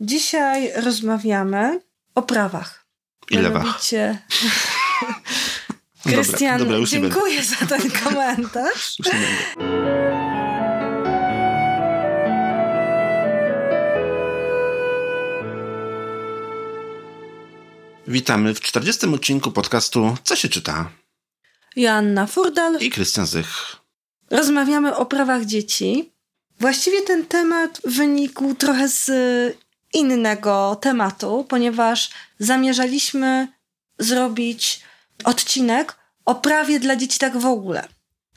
Dzisiaj rozmawiamy o prawach. I lewach. Krystian, dobra, dobra, dziękuję za ten komentarz. Witamy w 40. odcinku podcastu Co się czyta? Joanna Furdal i Krystian Zych. Rozmawiamy o prawach dzieci. Właściwie ten temat wynikł trochę z innego tematu, ponieważ zamierzaliśmy zrobić odcinek o prawie dla dzieci tak w ogóle.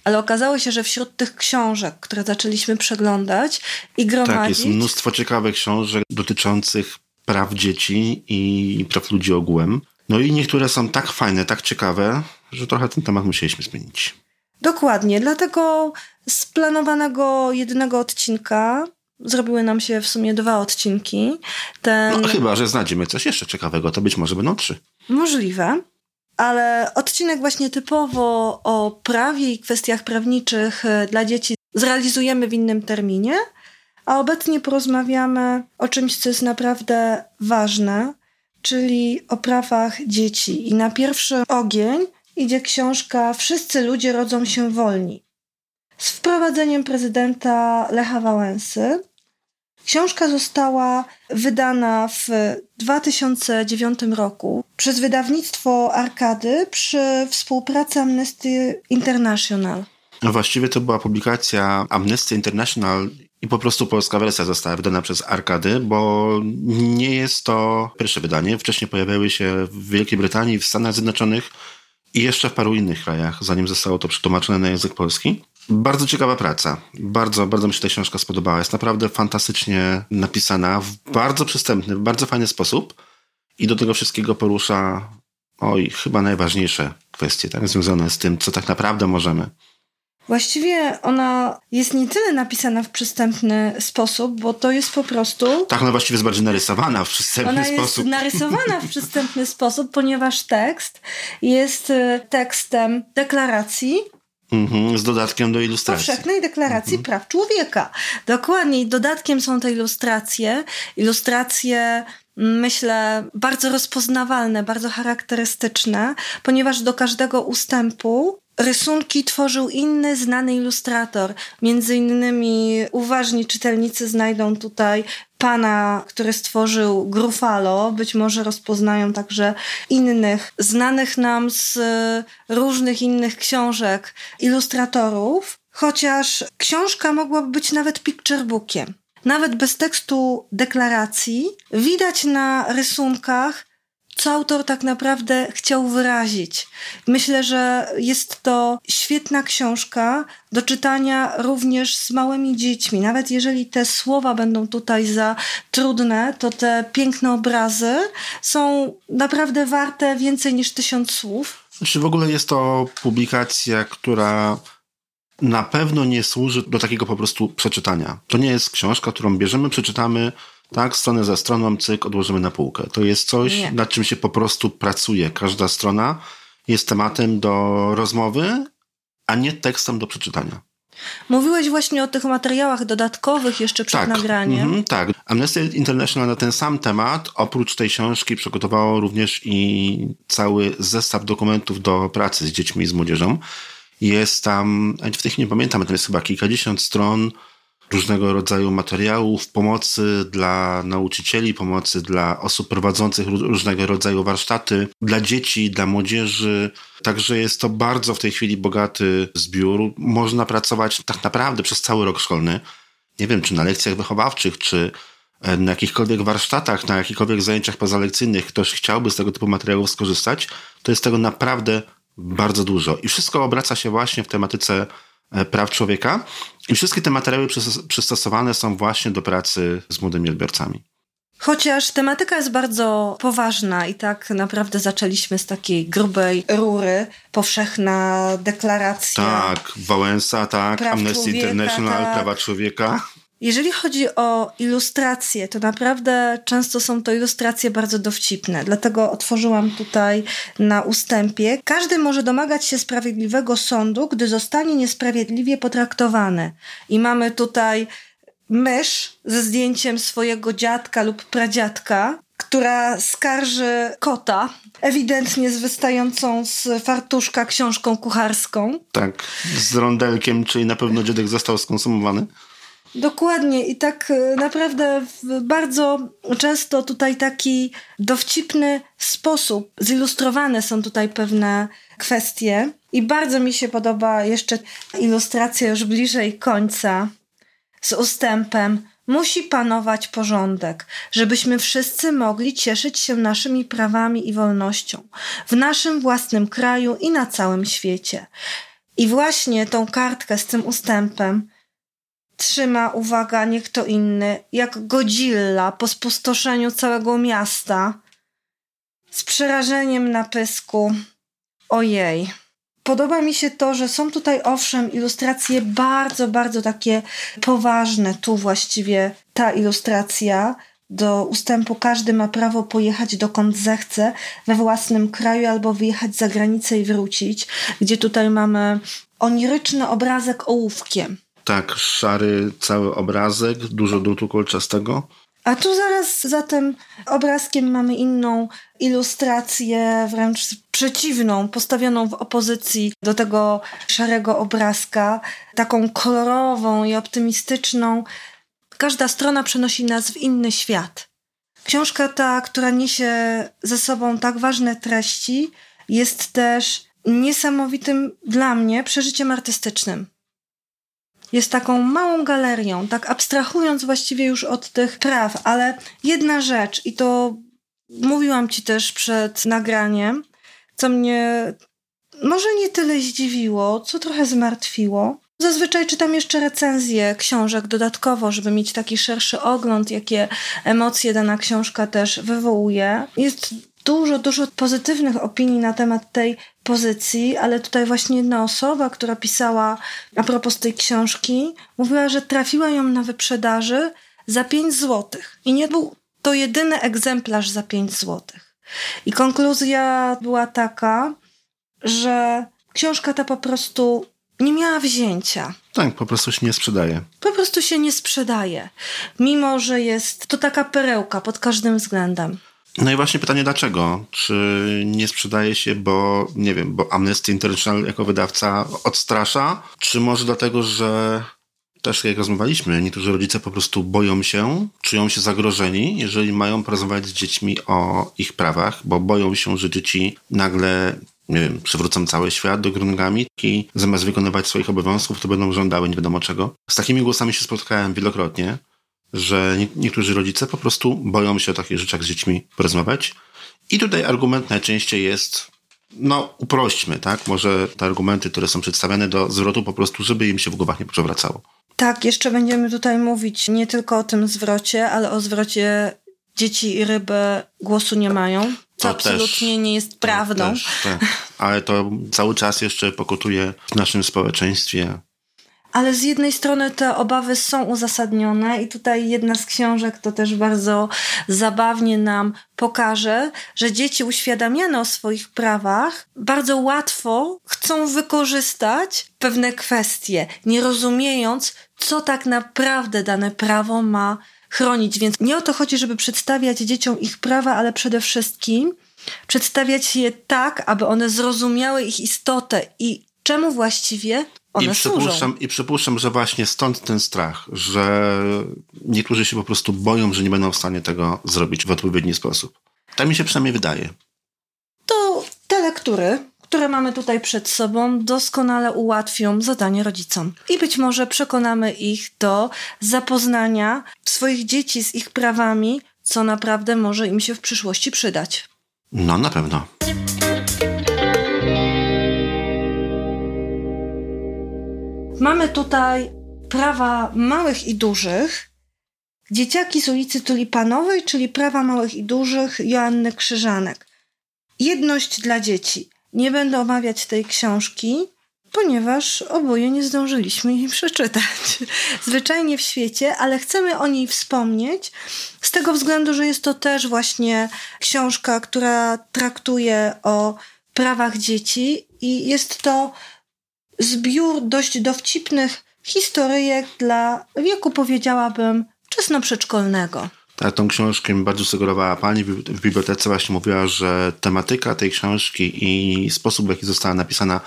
Ale okazało się, że wśród tych książek, które zaczęliśmy przeglądać i gromadzić... Tak, jest mnóstwo ciekawych książek dotyczących praw dzieci i praw ludzi ogółem. No i niektóre są tak fajne, tak ciekawe, że trochę ten temat musieliśmy zmienić. Dokładnie, dlatego z planowanego jednego odcinka zrobiły nam się w sumie dwa odcinki. Ten... No chyba, że znajdziemy coś jeszcze ciekawego, to być może będą trzy. Możliwe. Ale odcinek właśnie typowo o prawie i kwestiach prawniczych e, dla dzieci zrealizujemy w innym terminie, a obecnie porozmawiamy o czymś, co jest naprawdę ważne, czyli o prawach dzieci. I na pierwszy ogień idzie książka Wszyscy ludzie rodzą się wolni z wprowadzeniem prezydenta Lecha Wałęsy. Książka została wydana w 2009 roku przez wydawnictwo Arkady przy współpracy Amnesty International. No właściwie to była publikacja Amnesty International i po prostu polska wersja została wydana przez Arkady, bo nie jest to pierwsze wydanie. Wcześniej pojawiały się w Wielkiej Brytanii, w Stanach Zjednoczonych i jeszcze w paru innych krajach, zanim zostało to przetłumaczone na język polski. Bardzo ciekawa praca. Bardzo, bardzo mi się ta książka spodobała. Jest naprawdę fantastycznie napisana, w bardzo przystępny, w bardzo fajny sposób i do tego wszystkiego porusza oj, chyba najważniejsze kwestie, tak, związane z tym, co tak naprawdę możemy. Właściwie ona jest nie tyle napisana w przystępny sposób, bo to jest po prostu. Tak, ona właściwie jest bardziej narysowana w przystępny ona sposób. Jest narysowana w przystępny sposób, ponieważ tekst jest y, tekstem deklaracji, Mhm, z dodatkiem do ilustracji. Powszechnej Deklaracji mhm. Praw Człowieka. Dokładnie. Dodatkiem są te ilustracje. Ilustracje myślę, bardzo rozpoznawalne, bardzo charakterystyczne, ponieważ do każdego ustępu Rysunki tworzył inny znany ilustrator. Między innymi uważni czytelnicy znajdą tutaj pana, który stworzył Gruffalo. Być może rozpoznają także innych, znanych nam z różnych innych książek ilustratorów. Chociaż książka mogłaby być nawet picturebookiem. Nawet bez tekstu deklaracji widać na rysunkach co autor tak naprawdę chciał wyrazić. Myślę, że jest to świetna książka do czytania również z małymi dziećmi. Nawet jeżeli te słowa będą tutaj za trudne, to te piękne obrazy są naprawdę warte więcej niż tysiąc słów. Czy w ogóle jest to publikacja, która na pewno nie służy do takiego po prostu przeczytania. To nie jest książka, którą bierzemy, przeczytamy, tak, stronę za stroną, cyk, odłożymy na półkę. To jest coś, Nie. nad czym się po prostu pracuje. Każda strona jest tematem do rozmowy, a nie tekstem do przeczytania. Mówiłeś właśnie o tych materiałach dodatkowych jeszcze przed tak, nagraniem. Mm, tak. Amnesty International na ten sam temat, oprócz tej książki, przygotowało również i cały zestaw dokumentów do pracy z dziećmi i z młodzieżą. Jest tam, w tych nie pamiętam, tam jest chyba kilkadziesiąt stron różnego rodzaju materiałów, pomocy dla nauczycieli, pomocy dla osób prowadzących różnego rodzaju warsztaty, dla dzieci, dla młodzieży. Także jest to bardzo w tej chwili bogaty zbiór. Można pracować tak naprawdę przez cały rok szkolny. Nie wiem, czy na lekcjach wychowawczych, czy e, na jakichkolwiek warsztatach, na jakichkolwiek zajęciach pozalekcyjnych ktoś chciałby z tego typu materiałów skorzystać, to jest tego naprawdę bardzo dużo. I wszystko obraca się właśnie w tematyce praw człowieka. I wszystkie te materiały przystosowane są właśnie do pracy z młodymi odbiorcami. Chociaż tematyka jest bardzo poważna i tak naprawdę zaczęliśmy z takiej grubej rury, powszechna deklaracja. Tak, Wałęsa, tak, Amnesty człowieka, International, tak. prawa człowieka. Jeżeli chodzi o ilustracje, to naprawdę często są to ilustracje bardzo dowcipne. Dlatego otworzyłam tutaj na ustępie. Każdy może domagać się sprawiedliwego sądu, gdy zostanie niesprawiedliwie potraktowany. I mamy tutaj mysz ze zdjęciem swojego dziadka lub pradziadka, która skarży kota, ewidentnie z wystającą z fartuszka książką kucharską. Tak, z rondelkiem, czyli na pewno dziadek został skonsumowany. Dokładnie i tak e, naprawdę bardzo często tutaj taki dowcipny sposób zilustrowane są tutaj pewne kwestie i bardzo mi się podoba jeszcze ilustracja już bliżej końca z ustępem musi panować porządek, żebyśmy wszyscy mogli cieszyć się naszymi prawami i wolnością w naszym własnym kraju i na całym świecie. I właśnie tą kartkę z tym ustępem trzyma, uwaga, nie kto inny, jak Godzilla po spustoszeniu całego miasta, z przerażeniem na pysku. Ojej. Podoba mi się to, że są tutaj owszem ilustracje bardzo, bardzo takie poważne. Tu właściwie ta ilustracja do ustępu każdy ma prawo pojechać dokąd zechce we własnym kraju albo wyjechać za granicę i wrócić, gdzie tutaj mamy oniryczny obrazek ołówkiem. Tak, szary cały obrazek, dużo drutu kolczastego. A tu zaraz za tym obrazkiem mamy inną ilustrację, wręcz przeciwną, postawioną w opozycji do tego szarego obrazka, taką kolorową i optymistyczną. Każda strona przenosi nas w inny świat. Książka ta, która niesie ze sobą tak ważne treści, jest też niesamowitym dla mnie przeżyciem artystycznym jest taką małą galerią, tak abstrahując właściwie już od tych praw, ale jedna rzecz, i to mówiłam ci też przed nagraniem, co mnie może nie tyle zdziwiło, co trochę zmartwiło. Zazwyczaj czytam jeszcze recenzje książek dodatkowo, żeby mieć taki szerszy ogląd, jakie emocje dana książka też wywołuje. Jest dużo, dużo pozytywnych opinii na temat tej pozycji, ale tutaj właśnie jedna osoba, która pisała a propos tej książki, mówiła, że trafiła ją na wyprzedaży za 5 zł. I nie był to jedyny egzemplarz za 5 zł. I konkluzja była taka, że książka ta po prostu nie miała wzięcia. Tak, po prostu się nie sprzedaje. Po prostu się nie sprzedaje. Mimo, że jest to taka perełka pod każdym względem. No i właśnie pytanie dlaczego? Czy nie sprzedaje się, bo nie wiem, bo Amnesty International jako wydawca odstrasza? Czy może dlatego, że też jak rozmawialiśmy, niektórzy rodzice po prostu boją się, czują się zagrożeni, jeżeli mają porozmawiać z dziećmi o ich prawach, bo boją się, że dzieci nagle nie wiem, przywrócą cały świat do góry nogami i zamiast wykonywać swoich obowiązków, to będą żądały nie wiadomo czego. Z takimi głosami się spotkałem wielokrotnie że niektórzy rodzice po prostu boją się o takich rzeczach z dziećmi porozmawiać. I tutaj argument najczęściej jest, no uprośćmy, tak? Może te argumenty, które są przedstawiane do zwrotu po prostu, żeby im się w głowach nie przewracało. Tak, jeszcze będziemy tutaj mówić nie tylko o tym zwrocie, ale o zwrocie dzieci i ryby głosu nie mają. Co absolutnie też, nie jest prawdą. Też, tak. Ale to cały czas jeszcze pokutuje w naszym społeczeństwie ale z jednej strony te obawy są uzasadnione i tutaj jedna z książek to też bardzo zabawnie nam pokaże, że dzieci uświadamiane o swoich prawach bardzo łatwo chcą wykorzystać pewne kwestie, nie rozumiejąc, co tak naprawdę dane prawo ma chronić. Więc nie o to chodzi, żeby przedstawiać dzieciom ich prawa, ale przede wszystkim przedstawiać je tak, aby one zrozumiały ich istotę i czemu właściwie one I przypuszczam, I przypuszczam, że właśnie stąd ten strach, że niektórzy się po prostu boją, że nie będą w stanie tego zrobić w odpowiedni sposób. Tak mi się przynajmniej wydaje. To te lektury, które mamy tutaj przed sobą, doskonale ułatwią zadanie rodzicom. I być może przekonamy ich do zapoznania swoich dzieci z ich prawami, co naprawdę może im się w przyszłości przydać. No, na pewno. Mamy tutaj prawa małych i dużych. Dzieciaki z ulicy Tulipanowej, czyli prawa małych i dużych Joanny Krzyżanek. Jedność dla dzieci. Nie będę omawiać tej książki, ponieważ oboje nie zdążyliśmy jej przeczytać. Zwyczajnie w świecie, ale chcemy o niej wspomnieć z tego względu, że jest to też właśnie książka, która traktuje o prawach dzieci i jest to zbiór dość dowcipnych historyjek dla wieku, powiedziałabym, wczesno-przedszkolnego. Tak, tą książkę bardzo sugerowała pani w bibliotece. Właśnie mówiła, że tematyka tej książki i sposób, w jaki została napisana,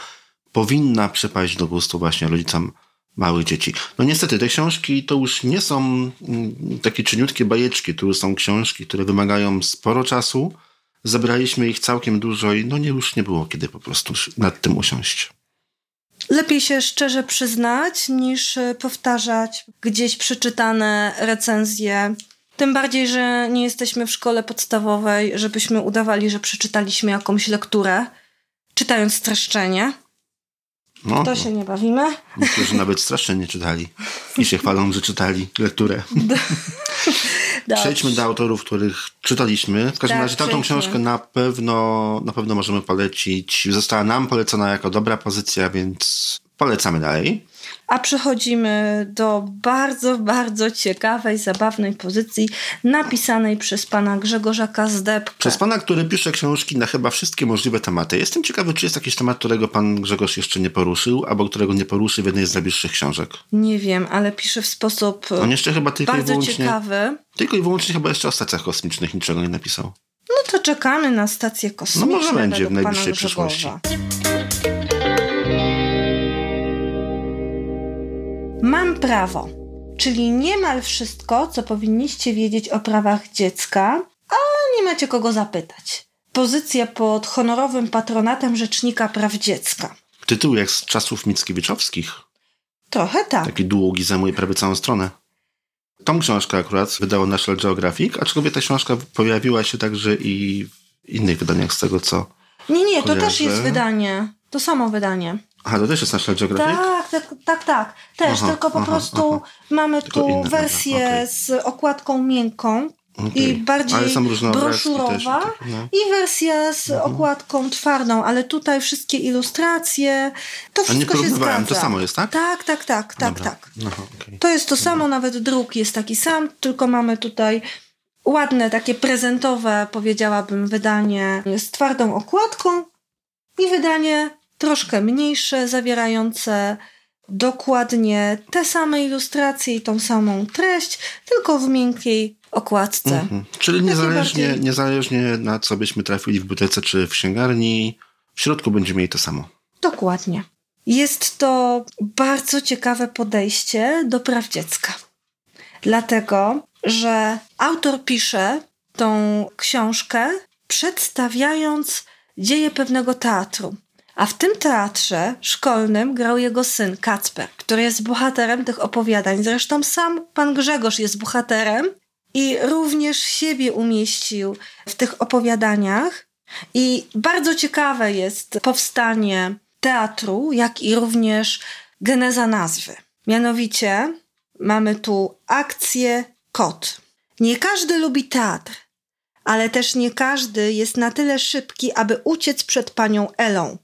powinna przypaść do gustu właśnie rodzicom małych dzieci. No niestety, te książki to już nie są mm, takie czyniutkie bajeczki, to już są książki, które wymagają sporo czasu. Zebraliśmy ich całkiem dużo i no nie, już nie było kiedy po prostu nad tym usiąść. Lepiej się szczerze przyznać, niż e, powtarzać gdzieś przeczytane recenzje. Tym bardziej, że nie jesteśmy w szkole podstawowej, żebyśmy udawali, że przeczytaliśmy jakąś lekturę, czytając streszczenie. No, to się nie bawimy. Niektórzy nawet strasznie nie czytali i się chwalą, że czytali lekturę. Przejdźmy do autorów, których czytaliśmy. W każdym tak, razie tamtą książkę na pewno, na pewno możemy polecić. Została nam polecona jako dobra pozycja, więc polecamy dalej. A przechodzimy do bardzo, bardzo ciekawej, zabawnej pozycji napisanej przez pana Grzegorza Kazdebka. Przez pana, który pisze książki na chyba wszystkie możliwe tematy. Jestem ciekawy, czy jest jakiś temat, którego pan Grzegorz jeszcze nie poruszył, albo którego nie poruszy w jednej z najbliższych książek. Nie wiem, ale pisze w sposób On jeszcze chyba tylko bardzo i wyłącznie, ciekawy. Tylko i wyłącznie chyba jeszcze o stacjach kosmicznych niczego nie napisał. No to czekamy na stację kosmiczną. No może będzie w najbliższej przyszłości. Mam prawo, czyli niemal wszystko, co powinniście wiedzieć o prawach dziecka, a nie macie kogo zapytać. Pozycja pod honorowym patronatem Rzecznika Praw Dziecka. Tytuł jak z czasów Mickiewiczowskich. Trochę tak. Taki długi, zajmuje prawie całą stronę. Tą książkę akurat wydało National Geographic, aczkolwiek ta książka pojawiła się także i w innych wydaniach z tego, co Nie, nie, to też jest wydanie. To samo wydanie. Aha, to też jest National Geographic? Tak, tak, tak, tak. Też, aha, tylko po aha, prostu aha. mamy tylko tu inne, wersję okay. z okładką miękką, Okay. i bardziej broszurowa tak, no. i wersja z mhm. okładką twardą, ale tutaj wszystkie ilustracje, to wszystko się zgadza. to samo jest, tak? Tak, tak, tak, tak, tak. Okay. To jest to Dobra. samo, nawet druk jest taki sam, tylko mamy tutaj ładne, takie prezentowe, powiedziałabym, wydanie z twardą okładką i wydanie troszkę mniejsze, zawierające dokładnie te same ilustracje i tą samą treść, tylko w miękkiej okładce. Mhm. Czyli niezależnie, bardziej... niezależnie na co byśmy trafili w bibliotece czy w księgarni, w środku będziemy mieli to samo. Dokładnie. Jest to bardzo ciekawe podejście do praw dziecka. Dlatego, że autor pisze tą książkę przedstawiając dzieje pewnego teatru. A w tym teatrze szkolnym grał jego syn Kacper, który jest bohaterem tych opowiadań. Zresztą sam pan Grzegorz jest bohaterem i również siebie umieścił w tych opowiadaniach. I bardzo ciekawe jest powstanie teatru, jak i również geneza nazwy. Mianowicie mamy tu akcję kot. Nie każdy lubi teatr, ale też nie każdy jest na tyle szybki, aby uciec przed panią Elą.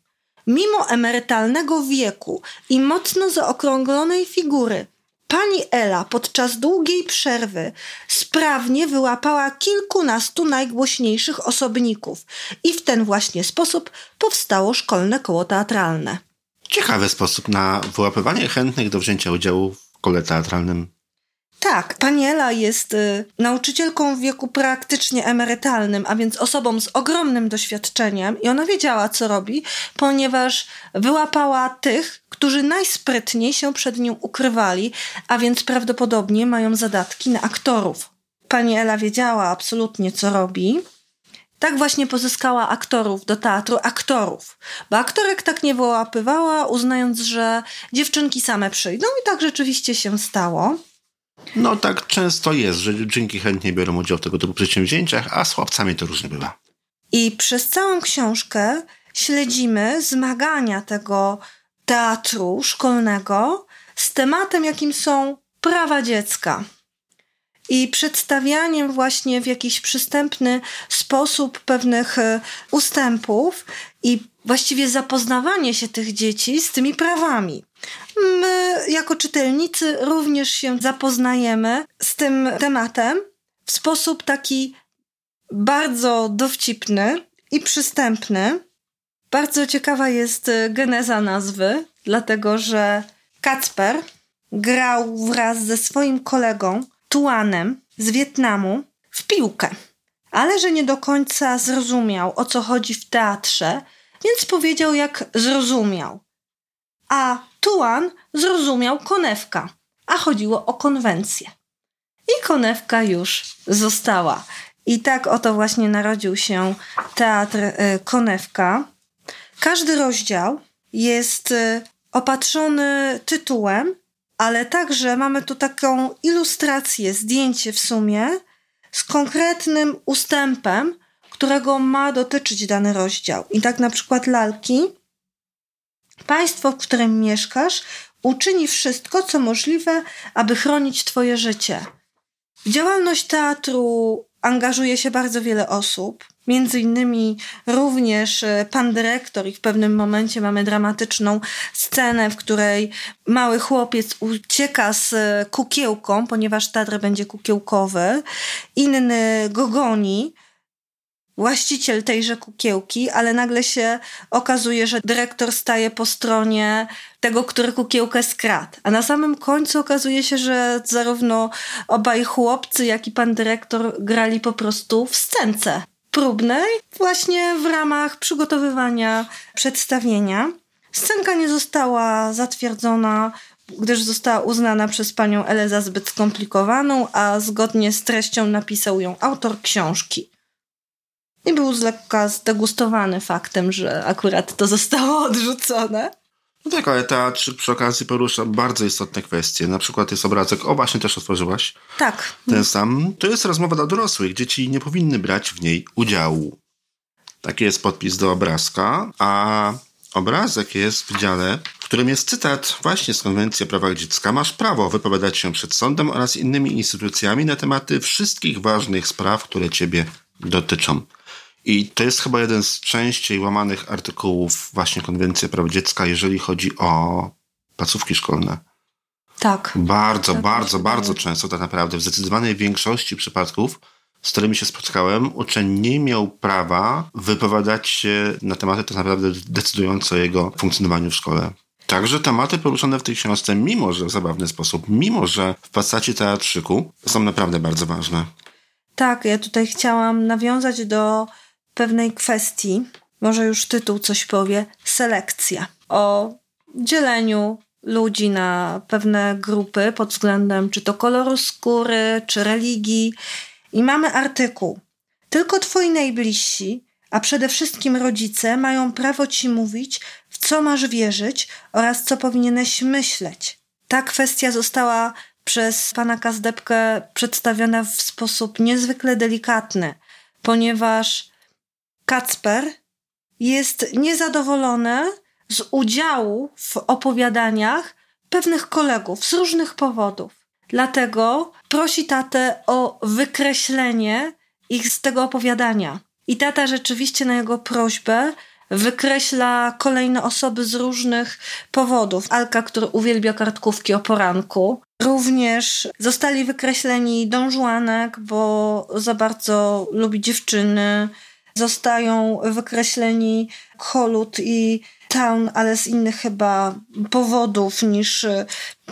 Mimo emerytalnego wieku i mocno zaokrąglonej figury, pani Ela podczas długiej przerwy sprawnie wyłapała kilkunastu najgłośniejszych osobników i w ten właśnie sposób powstało szkolne koło teatralne. Ciekawy sposób na wyłapywanie chętnych do wzięcia udziału w kole teatralnym. Tak, Paniela jest y, nauczycielką w wieku praktycznie emerytalnym, a więc osobą z ogromnym doświadczeniem i ona wiedziała, co robi, ponieważ wyłapała tych, którzy najsprytniej się przed nią ukrywali, a więc prawdopodobnie mają zadatki na aktorów. Pani Ela wiedziała absolutnie, co robi. Tak właśnie pozyskała aktorów do teatru, aktorów, bo aktorek tak nie wyłapywała, uznając, że dziewczynki same przyjdą i tak rzeczywiście się stało. No tak często jest, że dzięki chętnie biorą udział w tego typu przedsięwzięciach, a z chłopcami to różnie bywa. I przez całą książkę śledzimy zmagania tego teatru szkolnego z tematem, jakim są prawa dziecka. I przedstawianiem właśnie w jakiś przystępny sposób pewnych e, ustępów i właściwie zapoznawanie się tych dzieci z tymi prawami. My, jako czytelnicy, również się zapoznajemy z tym tematem w sposób taki bardzo dowcipny i przystępny. Bardzo ciekawa jest geneza nazwy, dlatego że Kacper grał wraz ze swoim kolegą Tuanem z Wietnamu w piłkę. Ale że nie do końca zrozumiał, o co chodzi w teatrze, więc powiedział, jak zrozumiał. A Tuan zrozumiał konewka, a chodziło o konwencję. I konewka już została. I tak oto właśnie narodził się teatr y, Konewka. Każdy rozdział jest y, opatrzony tytułem, ale także mamy tu taką ilustrację, zdjęcie w sumie z konkretnym ustępem, którego ma dotyczyć dany rozdział. I tak na przykład lalki. Państwo, w którym mieszkasz, uczyni wszystko, co możliwe, aby chronić Twoje życie. Działalność teatru angażuje się bardzo wiele osób. Między innymi również e, pan dyrektor i w pewnym momencie mamy dramatyczną scenę, w której mały chłopiec ucieka z e, kukiełką, ponieważ teatr będzie kukiełkowy. Inny go goni, właściciel tejże kukiełki, ale nagle się okazuje, że dyrektor staje po stronie tego, który kukiełkę skradł. A na samym końcu okazuje się, że zarówno obaj chłopcy, jak i pan dyrektor grali po prostu w scence próbnej, właśnie w ramach przygotowywania przedstawienia. Scenka nie została zatwierdzona, gdyż została uznana przez panią Elę za zbyt skomplikowaną, a zgodnie z treścią napisał ją autor książki i był z lekka zdegustowany faktem, że akurat to zostało odrzucone. No tak, ale teatr przy okazji porusza bardzo istotne kwestie. Na przykład jest obrazek, o właśnie też otworzyłaś. Tak. Ten sam. To jest rozmowa dla dorosłych. Dzieci nie powinny brać w niej udziału. Taki jest podpis do obrazka, a obrazek jest w dziale, w którym jest cytat właśnie z Konwencji o prawach dziecka. Masz prawo wypowiadać się przed sądem oraz innymi instytucjami na tematy wszystkich ważnych spraw, które ciebie dotyczą. I to jest chyba jeden z częściej łamanych artykułów właśnie Konwencji Praw Dziecka, jeżeli chodzi o placówki szkolne. Tak. Bardzo, tak bardzo, bardzo często tak naprawdę w zdecydowanej większości przypadków, z którymi się spotkałem, uczeń nie miał prawa wypowiadać się na tematy tak naprawdę decydujące o jego funkcjonowaniu w szkole. Także tematy poruszone w tej książce, mimo że w zabawny sposób, mimo że w postaci teatrzyku, są naprawdę bardzo ważne. Tak, ja tutaj chciałam nawiązać do pewnej kwestii, może już tytuł coś powie, selekcja. O dzieleniu ludzi na pewne grupy pod względem czy to koloru skóry, czy religii. I mamy artykuł. Tylko twoi najbliżsi, a przede wszystkim rodzice, mają prawo ci mówić, w co masz wierzyć oraz co powinieneś myśleć. Ta kwestia została przez pana Kazdepkę przedstawiona w sposób niezwykle delikatny, ponieważ Kacper jest niezadowolony z udziału w opowiadaniach pewnych kolegów z różnych powodów. Dlatego prosi tatę o wykreślenie ich z tego opowiadania. I tata rzeczywiście na jego prośbę wykreśla kolejne osoby z różnych powodów. Alka, który uwielbia kartkówki o poranku. Również zostali wykreśleni dążłanek, bo za bardzo lubi dziewczyny zostają wykreśleni Holut i Town, ale z innych chyba powodów niż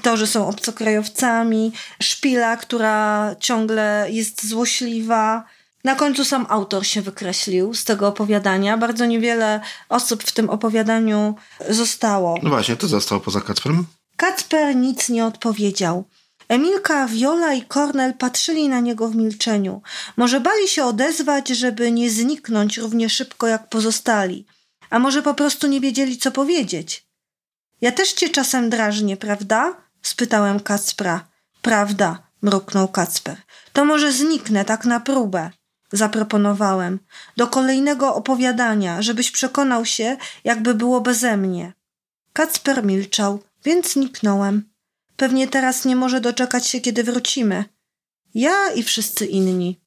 to, że są obcokrajowcami. Szpila, która ciągle jest złośliwa. Na końcu sam autor się wykreślił z tego opowiadania. Bardzo niewiele osób w tym opowiadaniu zostało. No właśnie, to zostało poza Kacperem? Kacper nic nie odpowiedział. Emilka, Viola i Kornel patrzyli na niego w milczeniu. Może bali się odezwać, żeby nie zniknąć równie szybko jak pozostali. A może po prostu nie wiedzieli, co powiedzieć. Ja też cię czasem drażnię, prawda? spytałem Kacpra. Prawda, mruknął Kacper. To może zniknę tak na próbę. Zaproponowałem. Do kolejnego opowiadania, żebyś przekonał się, jakby było beze mnie. Kacper milczał, więc zniknąłem. Pewnie teraz nie może doczekać się, kiedy wrócimy. Ja i wszyscy inni.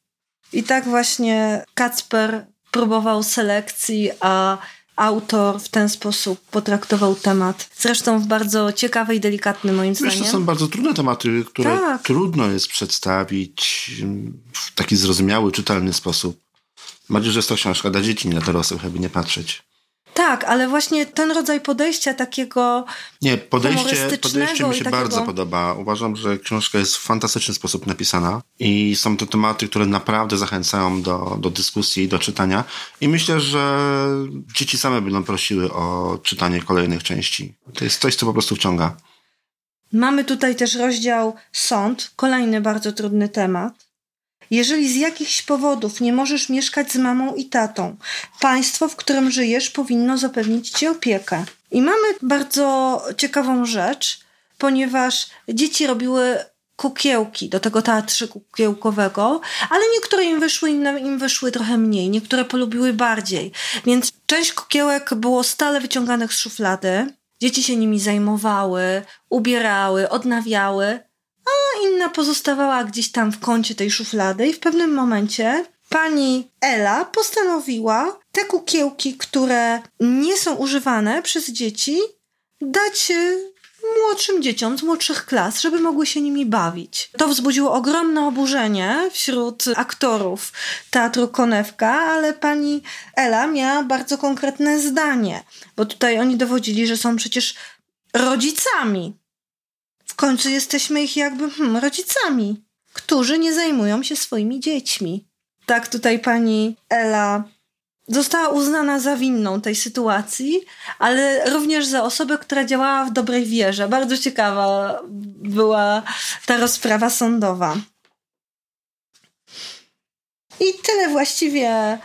I tak właśnie Kacper próbował selekcji, a autor w ten sposób potraktował temat. Zresztą w bardzo ciekawy i delikatny moim zdaniem. To są bardzo trudne tematy, które tak. trudno jest przedstawić w taki zrozumiały, czytelny sposób. Bardziej, że jest to książka dla dzieci, nie dla dorosłych, aby nie patrzeć. Tak, ale właśnie ten rodzaj podejścia takiego. Nie, podejście, podejście mi się takiego... bardzo podoba. Uważam, że książka jest w fantastyczny sposób napisana i są to tematy, które naprawdę zachęcają do, do dyskusji i do czytania. I myślę, że dzieci same będą prosiły o czytanie kolejnych części. To jest coś, co po prostu wciąga. Mamy tutaj też rozdział sąd, kolejny bardzo trudny temat. Jeżeli z jakichś powodów nie możesz mieszkać z mamą i tatą, państwo, w którym żyjesz, powinno zapewnić ci opiekę. I mamy bardzo ciekawą rzecz, ponieważ dzieci robiły kukiełki do tego teatru kukiełkowego, ale niektóre im wyszły, inne im wyszły trochę mniej, niektóre polubiły bardziej. Więc część kukiełek było stale wyciąganych z szuflady. Dzieci się nimi zajmowały, ubierały, odnawiały, inna pozostawała gdzieś tam w kącie tej szuflady i w pewnym momencie pani Ela postanowiła te kukiełki, które nie są używane przez dzieci, dać e, młodszym dzieciom z młodszych klas, żeby mogły się nimi bawić. To wzbudziło ogromne oburzenie wśród aktorów teatru Konewka, ale pani Ela miała bardzo konkretne zdanie, bo tutaj oni dowodzili, że są przecież rodzicami w końcu jesteśmy ich jakby hmm, rodzicami, którzy nie zajmują się swoimi dziećmi. Tak tutaj pani Ela została uznana za winną tej sytuacji, ale również za osobę, która działała w dobrej wierze. Bardzo ciekawa była ta rozprawa sądowa. I tyle właściwie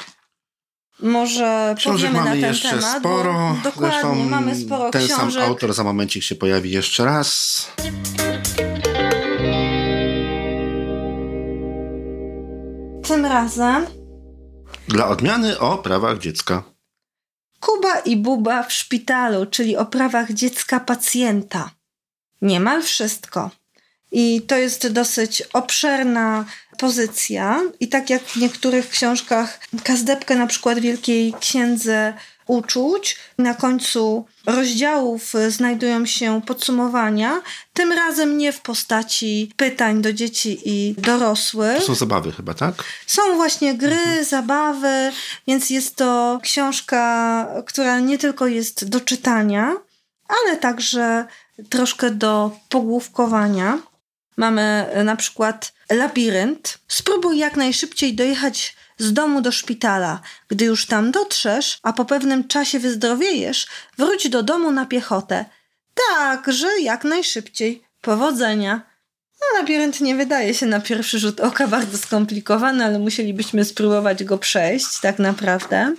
może Książek powiemy mamy na ten jeszcze temat. sporo. Dokładnie, Zresztą mamy sporo ten książek. sam autor za momencik się pojawi jeszcze raz. Tym razem dla odmiany o prawach dziecka. Kuba i Buba w szpitalu, czyli o prawach dziecka pacjenta. Niemal wszystko. I to jest dosyć obszerna pozycja. I tak jak w niektórych książkach, Kazdepkę na przykład Wielkiej Księdze Uczuć, na końcu rozdziałów znajdują się podsumowania, tym razem nie w postaci pytań do dzieci i dorosłych. To są zabawy chyba, tak? Są właśnie gry, mhm. zabawy, więc jest to książka, która nie tylko jest do czytania, ale także troszkę do pogłówkowania. Mamy e, na przykład labirynt. Spróbuj jak najszybciej dojechać z domu do szpitala. Gdy już tam dotrzesz, a po pewnym czasie wyzdrowiejesz, wróć do domu na piechotę. Tak, że jak najszybciej. Powodzenia. No, labirynt nie wydaje się na pierwszy rzut oka bardzo skomplikowany, ale musielibyśmy spróbować go przejść, tak naprawdę.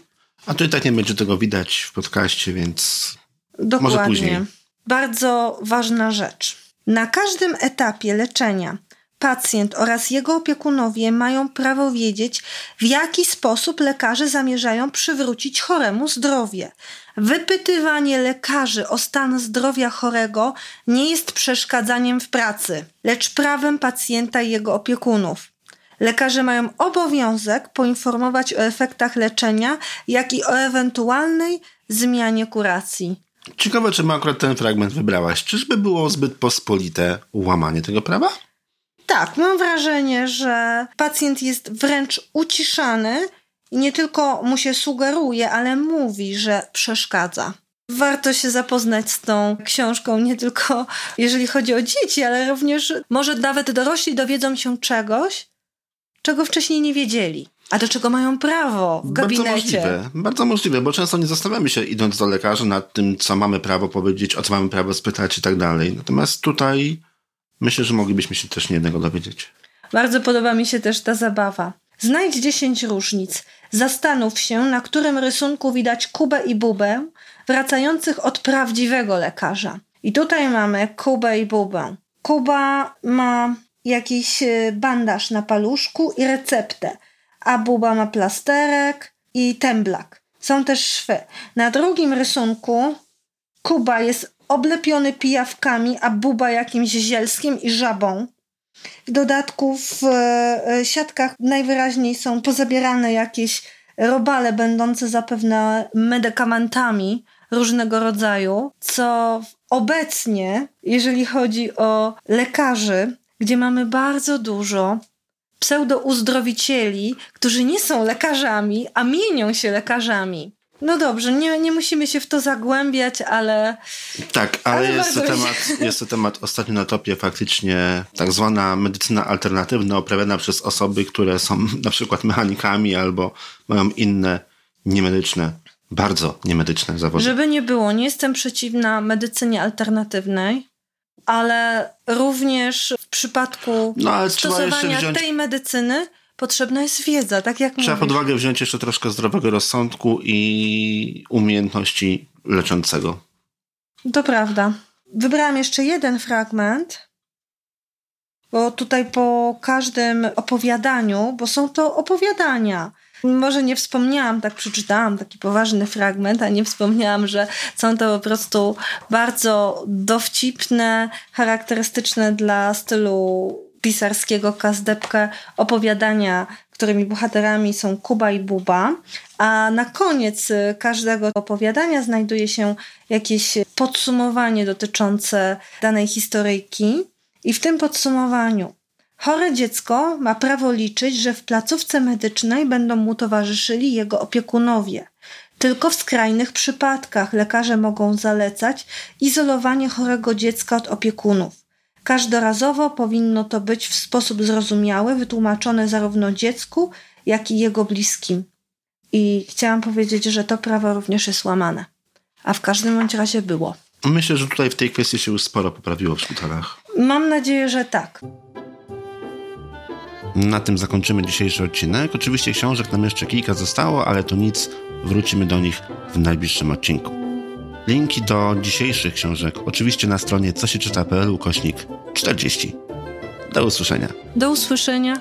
A tu i tak nie będzie tego widać w podcaście, więc Dokładnie. może później. Bardzo ważna rzecz. Na każdym etapie leczenia pacjent oraz jego opiekunowie mają prawo wiedzieć, w jaki sposób lekarze zamierzają przywrócić choremu zdrowie. Wypytywanie lekarzy o stan zdrowia chorego nie jest przeszkadzaniem w pracy, lecz prawem pacjenta i jego opiekunów. Lekarze mają obowiązek poinformować o efektach leczenia, jak i o ewentualnej zmianie kuracji. Ciekawe, czy ma akurat ten fragment wybrałaś. Czyżby było zbyt pospolite łamanie tego prawa? Tak, mam wrażenie, że pacjent jest wręcz uciszany i nie tylko mu się sugeruje, ale mówi, że przeszkadza. Warto się zapoznać z tą książką, nie tylko jeżeli chodzi o dzieci, ale również może nawet dorośli dowiedzą się czegoś, czego wcześniej nie wiedzieli. A do czego mają prawo w gabinecie? Bardzo możliwe, bardzo możliwe, bo często nie zastanawiamy się, idąc do lekarza, nad tym, co mamy prawo powiedzieć, o co mamy prawo spytać i tak dalej. Natomiast tutaj myślę, że moglibyśmy się też niejednego dowiedzieć. Bardzo podoba mi się też ta zabawa. Znajdź 10 różnic. Zastanów się, na którym rysunku widać Kubę i Bubę wracających od prawdziwego lekarza. I tutaj mamy Kubę i Bubę. Kuba ma jakiś e, bandaż na paluszku i receptę a Buba ma plasterek i temblak. Są też szwy. Na drugim rysunku Kuba jest oblepiony pijawkami, a Buba jakimś zielskiem i żabą. W dodatku w e, siatkach najwyraźniej są pozabierane jakieś robale będące zapewne medykamentami różnego rodzaju, co obecnie, jeżeli chodzi o lekarzy, gdzie mamy bardzo dużo pseudouzdrowicieli, którzy nie są lekarzami, a mienią się lekarzami. No dobrze, nie, nie musimy się w to zagłębiać, ale. Tak, ale, ale jest, to temat, jest to temat ostatnio na topie faktycznie tak zwana medycyna alternatywna, uprawiana przez osoby, które są na przykład mechanikami albo mają inne niemedyczne, bardzo niemedyczne zawody. Żeby nie było, nie jestem przeciwna medycynie alternatywnej, ale również w przypadku no, stosowania wziąć... tej medycyny potrzebna jest wiedza, tak jak Trzeba mówisz. pod uwagę wziąć jeszcze troszkę zdrowego rozsądku i umiejętności leczącego. To prawda. Wybrałam jeszcze jeden fragment, bo tutaj po każdym opowiadaniu, bo są to opowiadania, może nie wspomniałam, tak przeczytałam taki poważny fragment, a nie wspomniałam, że są to po prostu bardzo dowcipne, charakterystyczne dla stylu pisarskiego Kazdepkę opowiadania, którymi bohaterami są Kuba i Buba, a na koniec każdego opowiadania znajduje się jakieś podsumowanie dotyczące danej historyjki. I w tym podsumowaniu chore dziecko ma prawo liczyć, że w placówce medycznej będą mu towarzyszyli jego opiekunowie. Tylko w skrajnych przypadkach lekarze mogą zalecać izolowanie chorego dziecka od opiekunów. Każdorazowo powinno to być w sposób zrozumiały, wytłumaczone zarówno dziecku, jak i jego bliskim. I chciałam powiedzieć, że to prawo również jest łamane. A w każdym bądź razie było. Myślę, że tutaj w tej kwestii się już sporo poprawiło w szpitalach. Mam nadzieję, że tak. Na tym zakończymy dzisiejszy odcinek. Oczywiście książek nam jeszcze kilka zostało, ale to nic, wrócimy do nich w najbliższym odcinku. Linki do dzisiejszych książek oczywiście na stronie co się czyta.pl ukośnik 40. Do usłyszenia. Do usłyszenia.